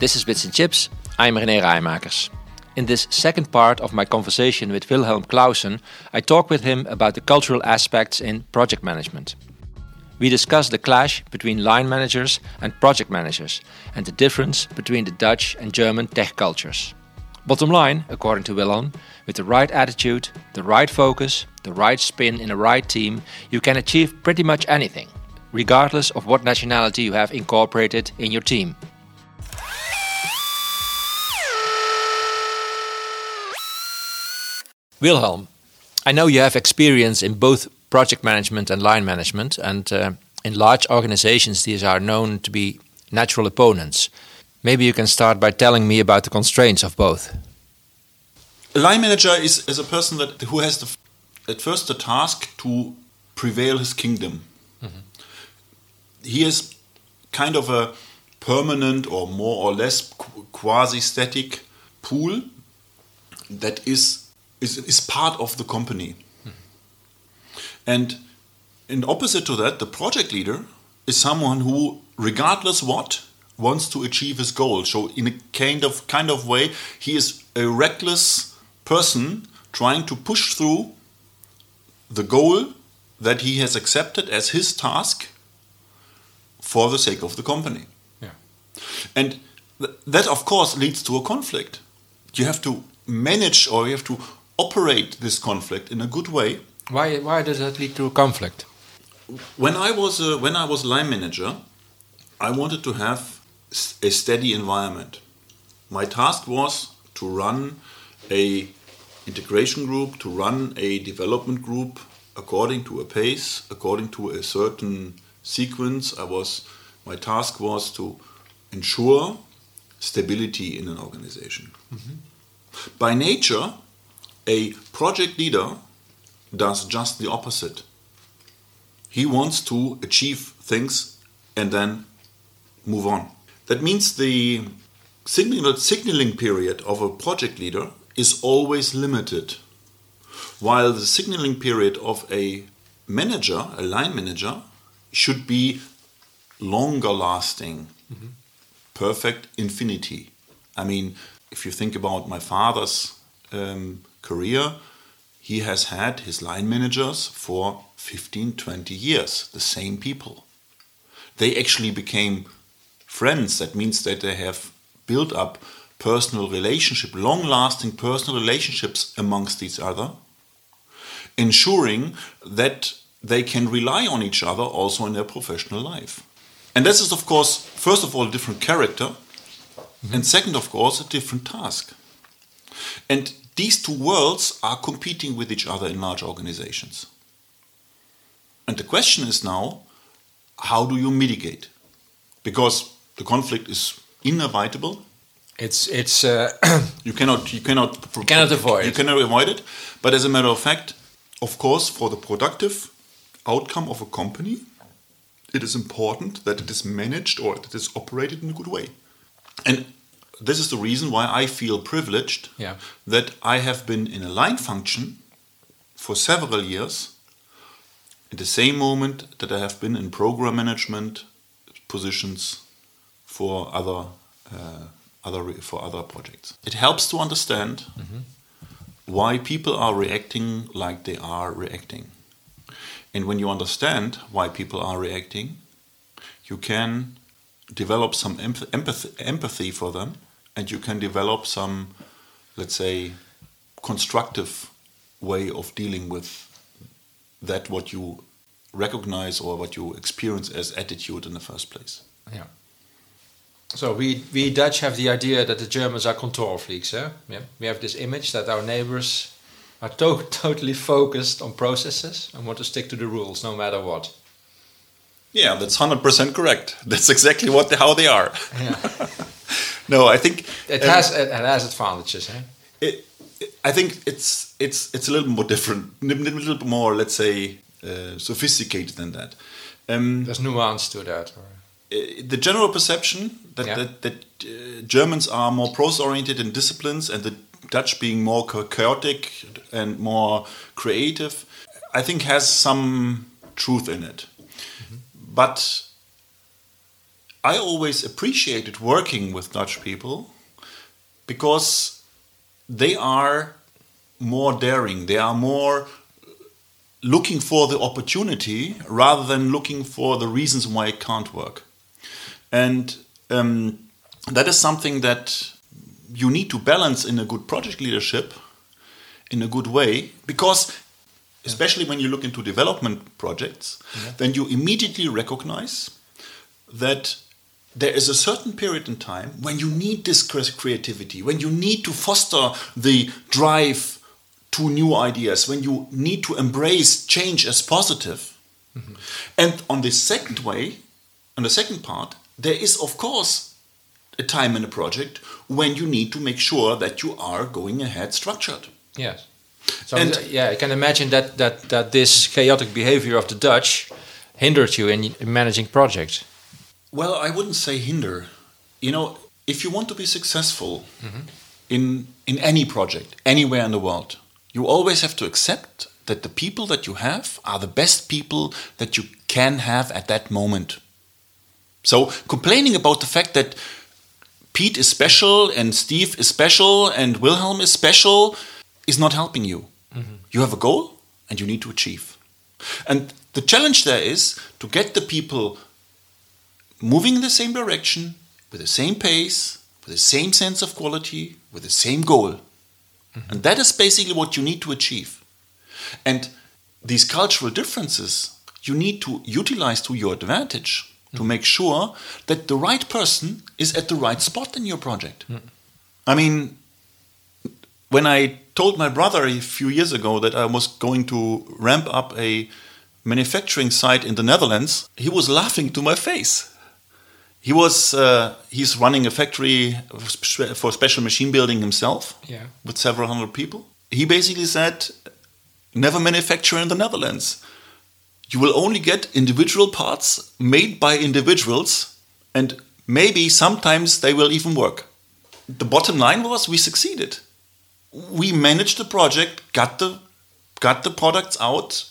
This is Bits and Chips. I'm René Raaijmakers. In this second part of my conversation with Wilhelm Clausen, I talk with him about the cultural aspects in project management. We discuss the clash between line managers and project managers and the difference between the Dutch and German tech cultures. Bottom line, according to Wilhelm, with the right attitude, the right focus, the right spin in the right team, you can achieve pretty much anything, regardless of what nationality you have incorporated in your team. Wilhelm, I know you have experience in both project management and line management, and uh, in large organizations, these are known to be natural opponents. Maybe you can start by telling me about the constraints of both. A line manager is, is a person that who has the, at first the task to prevail his kingdom. Mm-hmm. He is kind of a permanent or more or less quasi static pool that is is, is part of the company. Mm-hmm. And in opposite to that, the project leader is someone who, regardless what, wants to achieve his goal. So in a kind of kind of way, he is a reckless person trying to push through the goal that he has accepted as his task for the sake of the company. Yeah. And th that of course leads to a conflict. You have to manage or you have to operate this conflict in a good way. Why, why does that lead to a conflict? When I was a, when I was line manager, I wanted to have a steady environment. My task was to run a integration group, to run a development group according to a pace, according to a certain sequence. I was my task was to ensure stability in an organization. Mm -hmm. By nature, a project leader does just the opposite. He wants to achieve things and then move on. That means the signaling period of a project leader is always limited, while the signaling period of a manager, a line manager, should be longer lasting, mm-hmm. perfect infinity. I mean, if you think about my father's um, career, he has had his line managers for 15, 20 years, the same people. They actually became friends. That means that they have built up personal relationship, long-lasting personal relationships amongst each other, ensuring that they can rely on each other also in their professional life. And this is, of course, first of all, a different character, mm -hmm. and second, of course, a different task. And these two worlds are competing with each other in large organizations. And the question is now how do you mitigate? Because the conflict is inevitable. It's it's uh, you cannot you cannot you cannot avoid you cannot avoid it. But as a matter of fact, of course, for the productive outcome of a company, it is important that it is managed or that it is operated in a good way. And this is the reason why I feel privileged yeah. that I have been in a line function for several years at the same moment that I have been in program management positions for other uh, other for other projects. It helps to understand mm -hmm. why people are reacting like they are reacting. And when you understand why people are reacting, you can develop some empathy, empathy for them and you can develop some, let's say, constructive way of dealing with that what you recognize or what you experience as attitude in the first place. Yeah. So we we Dutch have the idea that the Germans are control freaks. Eh? Yeah. We have this image that our neighbors are to totally focused on processes and want to stick to the rules no matter what. Yeah, that's hundred percent correct. That's exactly what the, how they are. Yeah. no, I think it um, has it has advantages. Eh? It, it, I think it's it's it's a little more different, a little bit more, let's say, uh, sophisticated than that. Um, There's nuance to that. Or? Uh, the general perception that yeah. that, that uh, Germans are more process-oriented in disciplines, and the Dutch being more chaotic and more creative, I think has some truth in it. Mm -hmm. But I always appreciated working with Dutch people because they are more daring, they are more looking for the opportunity rather than looking for the reasons why it can't work. And um, that is something that you need to balance in a good project leadership in a good way because especially when you look into development projects Yeah. then you immediately recognize that there is a certain period in time when you need this creativity when you need to foster the drive to new ideas when you need to embrace change as positive. positive and on the second way on the second part there is of course a time in a project when you need to make sure that you are going ahead structured. Yes. So And- th- yeah, I can imagine that, that, that this chaotic behavior of the Dutch hindered you in, in managing projects. Well, I wouldn't say hinder. You know, if you want to be successful mm-hmm. in in any project anywhere in the world, you always have to accept that the people that you have are the best people that you can have at that moment. So complaining about the fact that Pete is special and Steve is special and Wilhelm is special is not helping you. Mm-hmm. You have a goal and you need to achieve. And the challenge there is to get the people moving in the same direction, with the same pace, with the same sense of quality, with the same goal. Mm-hmm. And that is basically what you need to achieve. And these cultural differences you need to utilize to your advantage to mm-hmm. make sure that the right person is at the right spot in your project. Mm. I mean, when I told my brother a few years ago that I was going to ramp up a manufacturing site in the Netherlands, he was laughing to my face. He was uh, he's running a factory for special machine building himself Yeah. with several hundred people. He basically said, "Never manufacture in the Netherlands. You will only get individual parts made by individuals, and maybe sometimes they will even work." The bottom line was we succeeded. We managed the project, got the got the products out,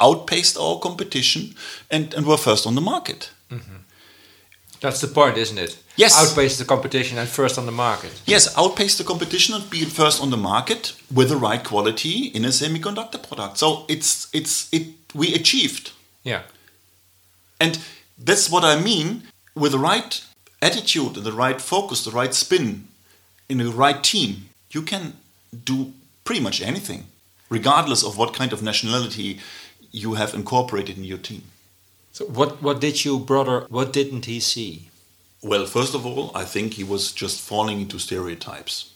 outpaced our competition, and, and were first on the market. That's the point, isn't it? Yes. Outpace the competition and first on the market. Yes, outpace the competition and be first on the market with the right quality in a semiconductor product. So it's it's it we achieved. Yeah. And that's what I mean with the right attitude and the right focus, the right spin in the right team, you can do pretty much anything, regardless of what kind of nationality you have incorporated in your team. So what what did your brother? What didn't he see? Well, first of all, I think he was just falling into stereotypes.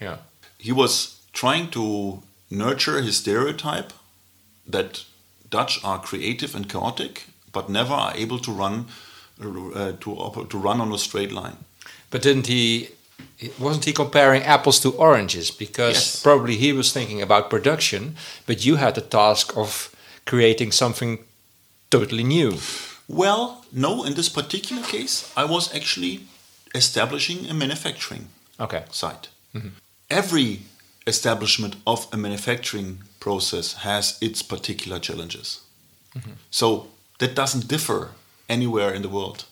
Yeah. he was trying to nurture his stereotype that Dutch are creative and chaotic, but never are able to run uh, to to run on a straight line. But didn't he? Wasn't he comparing apples to oranges? Because Yes. probably he was thinking about production, but you had the task of creating something totally new. Well, no, in this particular case, I was actually establishing a manufacturing Okay. site. Mm-hmm. Every establishment of a manufacturing process has its particular challenges. Mm-hmm. So that doesn't differ anywhere in the world.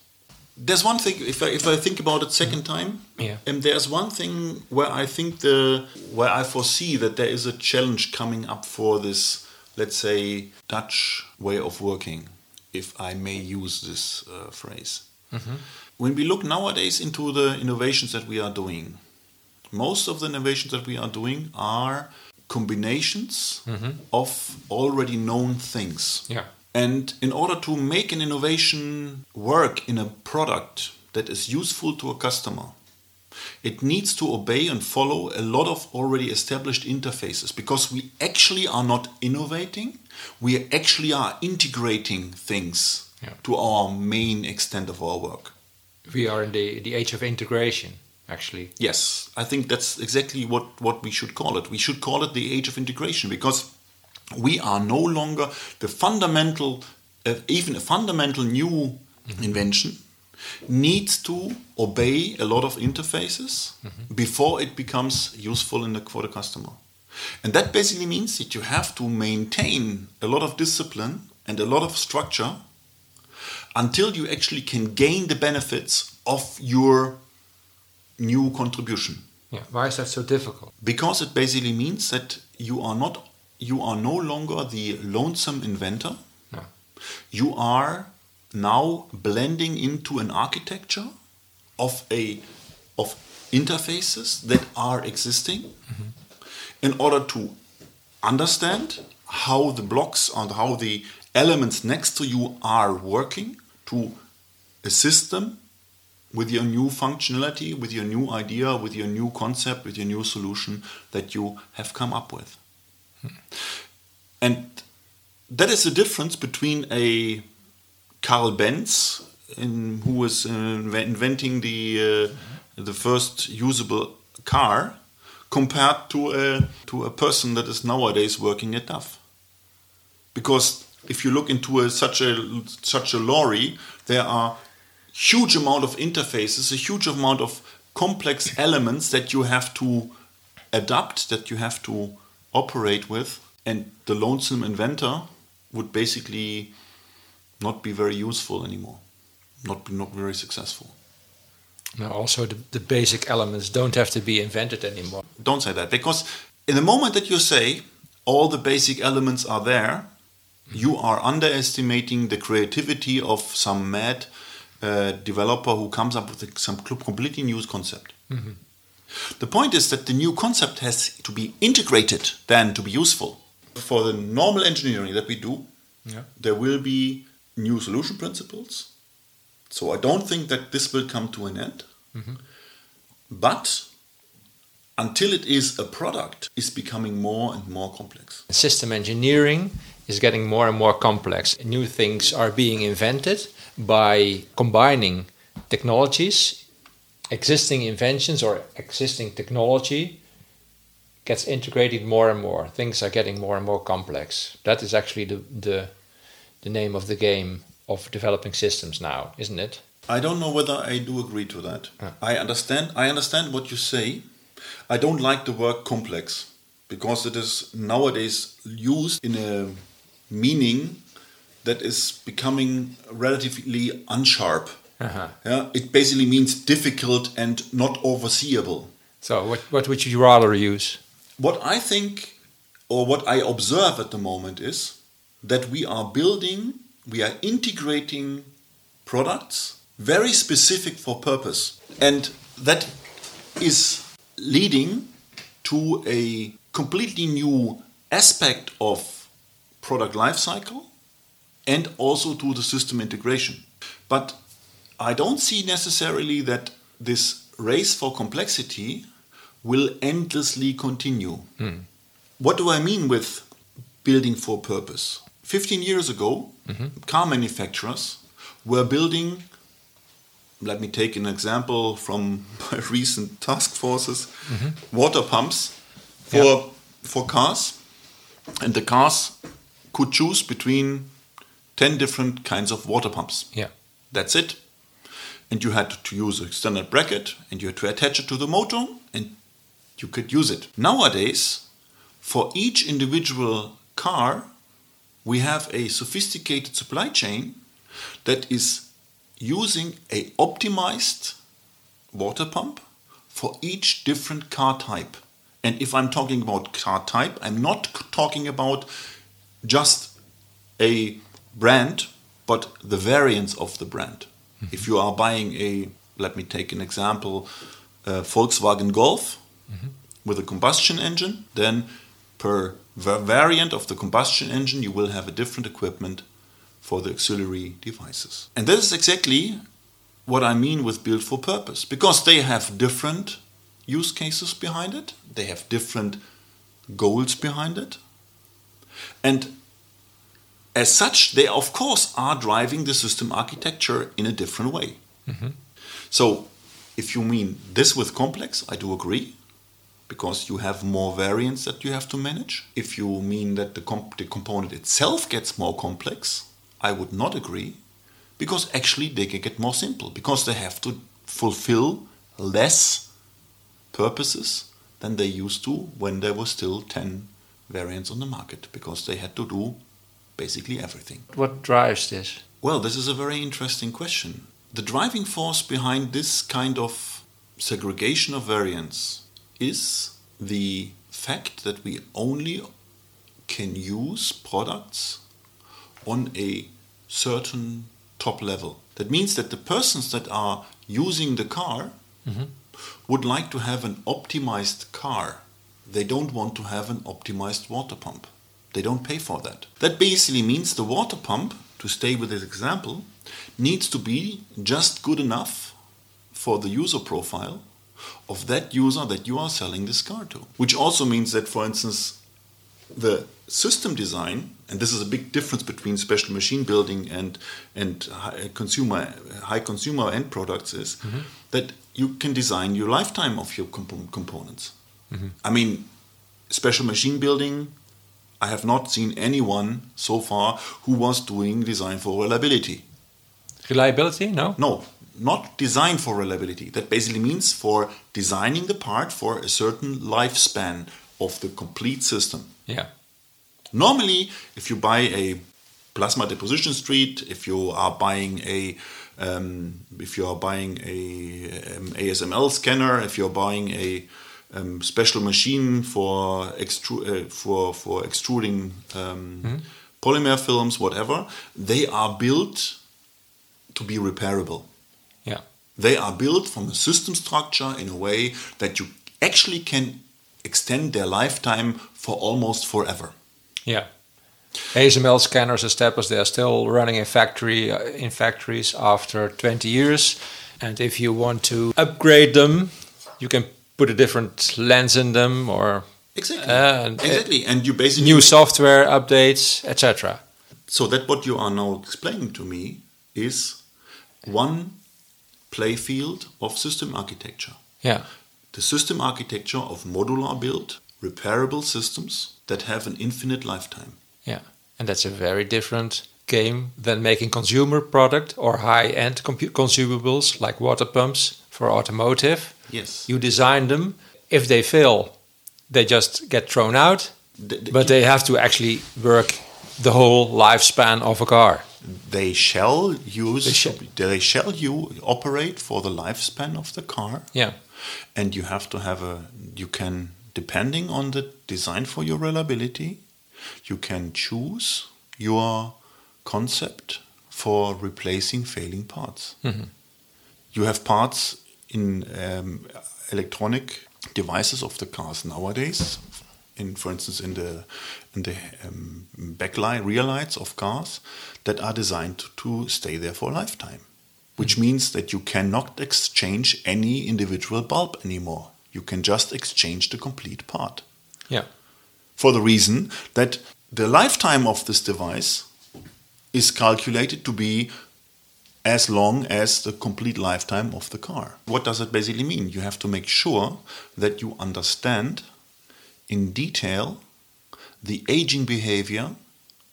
There's one thing, if I, if I think about it 2nd mm-hmm. time, Yeah. and there's one thing where I think the where I foresee that there is a challenge coming up for this, let's say, Dutch way of working, if I may use this uh, phrase. When we look nowadays into the innovations that we are doing, most of the innovations that we are doing are combinations of already known things. Yeah. And in order to make an innovation work in a product that is useful to a customer, it needs to obey and follow a lot of already established interfaces because we actually are not innovating, we actually are integrating things Yeah. to our main extent of our work. We are in the the age of integration, actually. Yes, I think that's exactly what, what we should call it. We should call it the age of integration because we are no longer the fundamental, uh, even a fundamental new invention needs to obey a lot of interfaces before it becomes useful in the, for the customer. And that basically means that you have to maintain a lot of discipline and a lot of structure until you actually can gain the benefits of your new contribution. Yeah. Why is that so difficult? Because it basically means that you are not you are no longer the lonesome inventor. No. You are now blending into an architecture of a of interfaces that are existing mm-hmm. in order to understand how the blocks and how the elements next to you are working to assist them with your new functionality, with your new idea, with your new concept, with your new solution that you have come up with. Hmm. And that is the difference between a Carl Benz, in, who was uh, inventing the uh, the first usable car, compared to a to a person that is nowadays working at DAF. Because if you look into a, such a such a lorry, there are huge amount of interfaces, a huge amount of complex elements that you have to adapt, that you have to operate with, and the lonesome inventor would basically not be very useful anymore, not be not very successful. Now, also the, the basic elements don't have to be invented anymore. Don't say that because in the moment that you say all the basic elements are there, you are underestimating the creativity of some mad uh, developer who comes up with a, some completely new concept. The point is that the new concept has to be integrated then to be useful. For the normal engineering that we do, Yeah. there will be new solution principles. So I don't think that this will come to an end. Mm-hmm. But until it is a product, it's becoming more and more complex. System engineering is getting more and more complex. New things are being invented by combining technologies, existing inventions or existing technology gets integrated more and more. Things are getting more and more complex. That is actually the the, the name of the game of developing systems now, isn't it? I don't know whether I do agree to that. I understand. I understand what you say. I don't like the word complex because it is nowadays used in a meaning that is becoming relatively unsharp. Uh-huh. Yeah, it basically means difficult and not overseeable. So what what would you rather use? What I think, or what I observe at the moment, is that we are building, we are integrating products very specific for purpose. And that is leading to a completely new aspect of product lifecycle and also to the system integration. But I don't see necessarily that this race for complexity will endlessly continue. Hmm. What do I mean with building for purpose? 15 years ago, mm-hmm. car manufacturers were building, let me take an example from my recent task forces, mm-hmm. water pumps for, Yeah. for cars. And the cars could choose between 10 different kinds of water pumps. Yeah. That's it. And you had to use a standard bracket and you had to attach it to the motor and you could use it. Nowadays, for each individual car, we have a sophisticated supply chain that is using a optimized water pump for each different car type. And if I'm talking about car type, I'm not talking about just a brand, but the variants of the brand. If you are buying a, let me take an example, uh, Volkswagen Golf with a combustion engine, then per variant of the combustion engine, you will have a different equipment for the auxiliary devices. And this is exactly what I mean with built for purpose, because they have different use cases behind it, they have different goals behind it. And as such, they of course are driving the system architecture in a different way. Mm-hmm. So, if you mean this with complex, I do agree, because you have more variants that you have to manage. If you mean that the, comp- the component itself gets more complex, I would not agree, because actually they can get more simple, because they have to fulfill less purposes than they used to when there were still 10 variants on the market, because they had to do basically everything. What drives this? Well, this is a very interesting question. The driving force behind this kind of segregation of variants is the fact that we only can use products on a certain top level. That means that the persons that are using the car mm-hmm. would like to have an optimized car. They don't want to have an optimized water pump. They don't pay for that. That basically means the water pump, to stay with this example, needs to be just good enough for the user profile of that user that you are selling this car to. Which also means that, for instance, the system design, and this is a big difference between special machine building and and high consumer high consumer end products, is mm-hmm. that you can design your lifetime of your compo- components. Mm-hmm. I mean, special machine building. I have not seen anyone so far who was doing design for reliability. Reliability? No? No, not designed for reliability. That basically means for designing the part for a certain lifespan of the complete system. Yeah. Normally, if you buy a plasma deposition street, if you are buying a um, if you are buying a um, ASML scanner, if you're buying a um, special machine for extru- uh, for for extruding um, polymer films, whatever, they are built to be repairable. Yeah. They are built from a system structure in a way that you actually can extend their lifetime for almost forever. Yeah. ASML scanners established they are still running in factory uh, in factories after 20 years, and if you want to upgrade them, you can put a different lens in them or Exactly. Uh, and, uh, exactly. And you basically new software updates, etc. so that what you are now explaining to me is one play field of system architecture. Yeah. The system architecture of modular built, repairable systems that have an infinite lifetime. Yeah, and that's a very different game than making consumer product or high-end consumables like water pumps for automotive. Yes. You design them. If they fail, they just get thrown out. Th- th- But they have to actually work the whole lifespan of a car. They shall use They shall. they shall you operate for the lifespan of the car. Yeah, and you have to have a you can depending on the design for your reliability you can choose your concept for replacing failing parts. You have parts in um, electronic devices of the cars nowadays in for instance in the in the um, backlight rear lights of cars that are designed to stay there for a lifetime which means that you cannot exchange any individual bulb anymore you can just exchange the complete part yeah, for the reason that the lifetime of this device is calculated to be as long as the complete lifetime of the car. What does it basically mean? You have to make sure that you understand in detail the aging behavior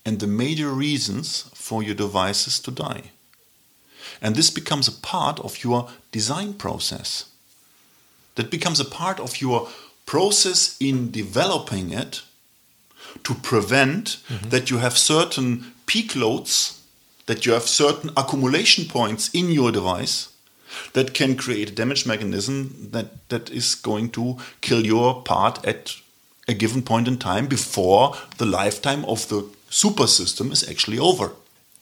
and the major reasons for your devices to die. And this becomes a part of your design process. That becomes a part of your process in developing it to prevent mm-hmm. that you have certain peak loads, that you have certain accumulation points in your device that can create a damage mechanism that, that is going to kill your part at a given point in time before the lifetime of the super system is actually over.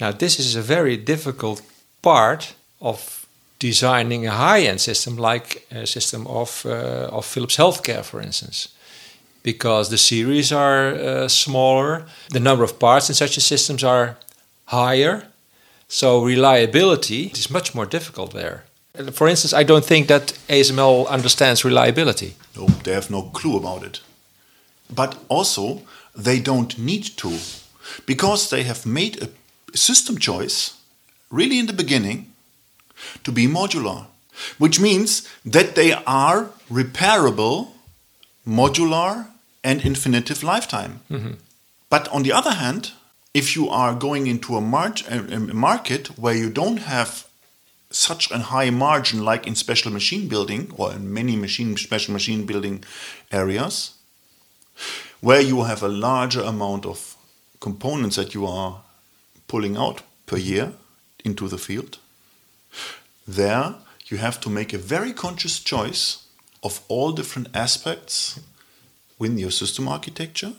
Now, this is a very difficult part of designing a high-end system, like a system of uh, of Philips Healthcare, for instance, because the series are uh, smaller, the number of parts in such a systems are higher, so reliability is much more difficult there. For instance, I don't think that ASML understands reliability. No, they have no clue about it. But also, they don't need to, because they have made a system choice, really in the beginning, to be modular, which means that they are repairable, modular, and infinitive lifetime. Mm-hmm. But on the other hand, if you are going into a, mar- a market where you don't have such a high margin like in special machine building or in many machine special machine building areas where you have a larger amount of components that you are pulling out per year into the field. There, you have to make a very conscious choice of all different aspects within your system architecture,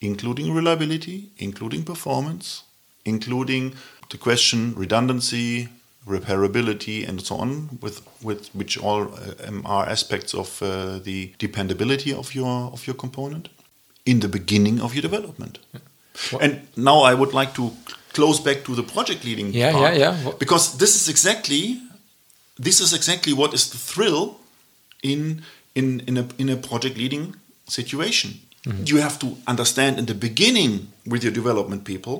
including reliability, including performance, including the question redundancy, repairability, and so on, with, with which all uh, are aspects of uh, the dependability of your of your component in the beginning of your development. Yeah. And now I would like to close back to the project leading yeah, part, yeah, yeah. because this is exactly this is exactly what is the thrill in in in a in a project leading situation. Mm -hmm. You have to understand in the beginning with your development people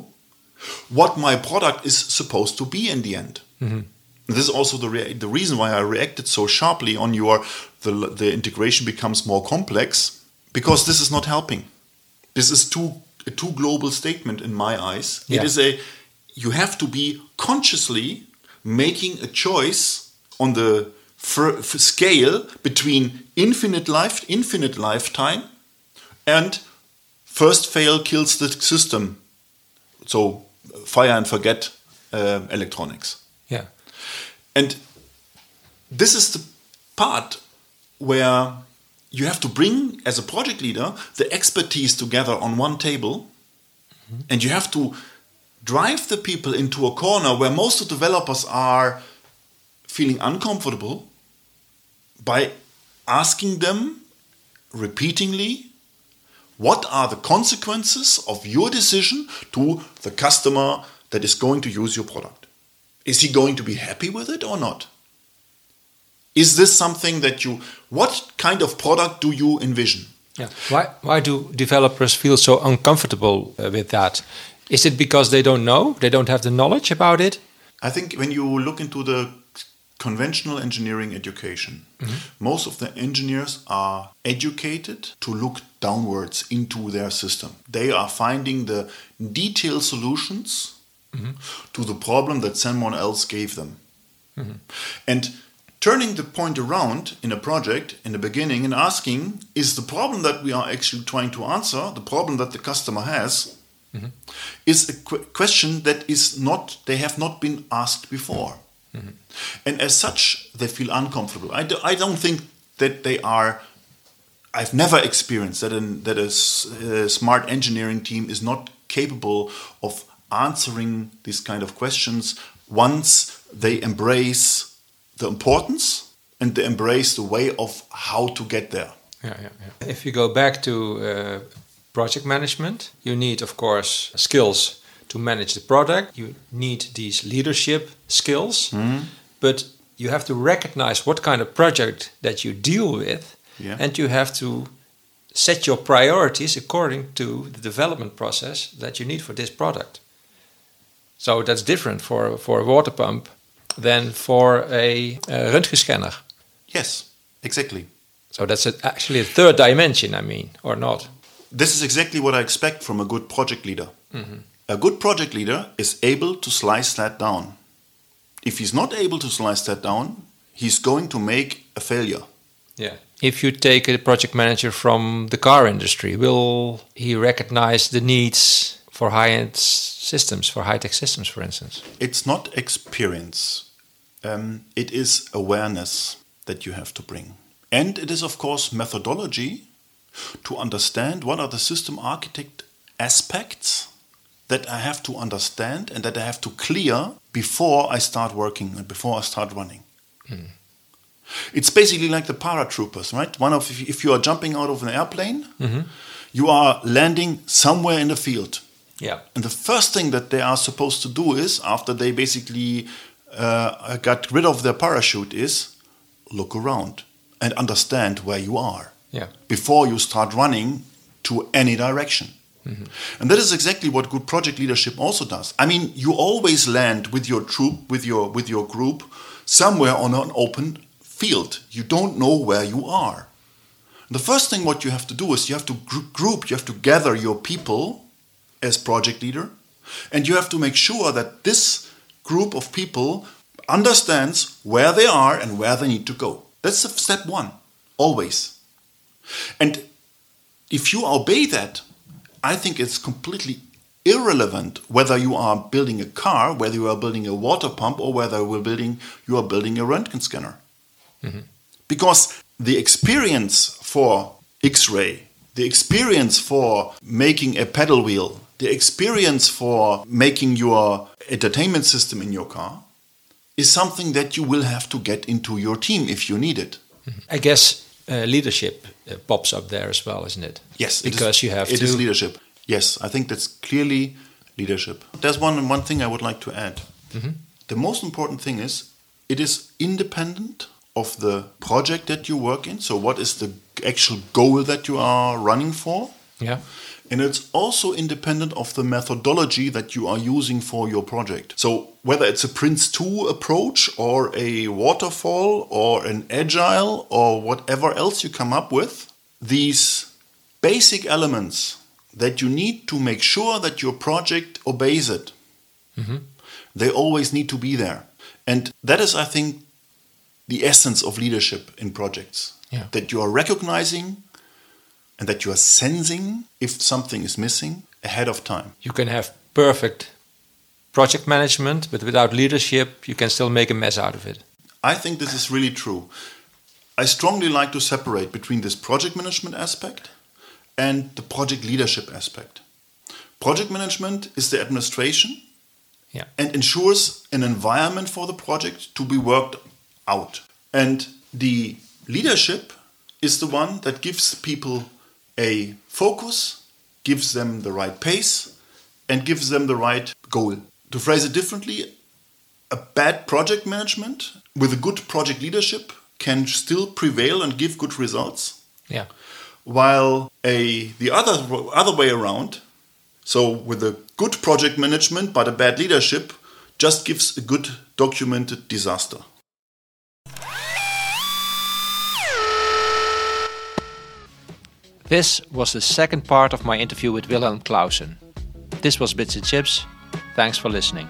what my product is supposed to be in the end. Mm -hmm. This is also the rea the reason why I reacted so sharply on your the the integration becomes more complex because this is not helping. This is too a too global statement in my eyes. Yeah. It is a you have to be consciously making a choice on the scale between infinite life, infinite lifetime, and first fail kills the system. So fire and forget uh, electronics. Yeah, and this is the part where you have to bring, as a project leader, the expertise together on one table, mm -hmm. and you have to drive the people into a corner where most of the developers are feeling uncomfortable by asking them repeatedly what are the consequences of your decision to the customer that is going to use your product. Is he going to be happy with it or not? Is this something that you, what kind of product do you envision? Yeah. Why, why do developers feel so uncomfortable uh, with that? Is it because they don't know? They don't have the knowledge about it? I think when you look into the conventional engineering education, mm-hmm. most of the engineers are educated to look downwards into their system. They are finding the detailed solutions mm-hmm. to the problem that someone else gave them. Mm-hmm. And turning the point around in a project in the beginning and asking is the problem that we are actually trying to answer the problem that the customer has mm-hmm. is a qu- question that is not they have not been asked before mm-hmm. and as such they feel uncomfortable I, do, I don't think that they are i've never experienced that, an, that a, a smart engineering team is not capable of answering these kind of questions once they embrace the importance and they embrace the way of how to get there. Yeah, yeah, yeah. If you go back to uh, project management, you need, of course, skills to manage the product. You need these leadership skills, mm. but you have to recognize what kind of project that you deal with, yeah. and you have to set your priorities according to the development process that you need for this product. So that's different for for a water pump than for a, a Röntgen scanner. Yes, exactly. So that's a, actually a third dimension, I mean, or not? This is exactly what I expect from a good project leader. Mm -hmm. A good project leader is able to slice that down. If he's not able to slice that down, he's going to make a failure. Yeah. If you take a project manager from the car industry, will he recognize the needs for high-end systems, for high-tech systems, for instance? It's not experience. Um, it is awareness that you have to bring. And it is, of course, methodology to understand what are the system architect aspects that I have to understand and that I have to clear before I start working and before I start running. Mm. It's basically like the paratroopers, right? One of if you are jumping out of an airplane, mm -hmm. you are landing somewhere in the field. Yeah. And the first thing that they are supposed to do is, after they basically uh, got rid of their parachute, is look around and understand where you are. Yeah. Before you start running to any direction. Mm-hmm. And that is exactly what good project leadership also does. I mean, you always land with your troop, with your with your group, somewhere on an open field. You don't know where you are. The first thing what you have to do is you have to group, you have to gather your people as project leader. And you have to make sure that this group of people understands where they are and where they need to go. That's step one, always. And if you obey that, I think it's completely irrelevant whether you are building a car, whether you are building a water pump, or whether you are building, you are building a Röntgen scanner. Because the experience for X-ray, the experience for making a pedal wheel, the experience for making your entertainment system in your car is something that you will have to get into your team if you need it. I guess uh, leadership Uh, pops up there as well, isn't it? Yes, it is- because you have it to. is leadership. Yes, I think that's clearly leadership. There's one one thing I would like to add. Mm-hmm. The most important thing is it is independent of the project that you work in. So, what is the actual goal that you are running for? yeah. And it's also independent of the methodology that you are using for your project. So, whether it's a Prince 2 approach or a waterfall or an agile or whatever else you come up with, these basic elements that you need to make sure that your project obeys it, mm-hmm. they always need to be there. And that is, I think, the essence of leadership in projects. Yeah. That you are recognizing and that you are sensing if something is missing ahead of time. You can have perfect project management, but without leadership, you can still make a mess out of it. I think this is really true. I strongly like to separate between this project management aspect and the project leadership aspect. Project management is the administration Yeah. and ensures an environment for the project to be worked out. And the leadership is the one that gives people a focus, gives them the right pace, and gives them the right goal. To phrase it differently, a bad project management with a good project leadership can still prevail and give good results Yeah. while a the other other way around so with a good project management but a bad leadership just gives a good documented disaster This was the second part of my interview with Wilhelm Clausen. This was Bits and Chips. Thanks for listening.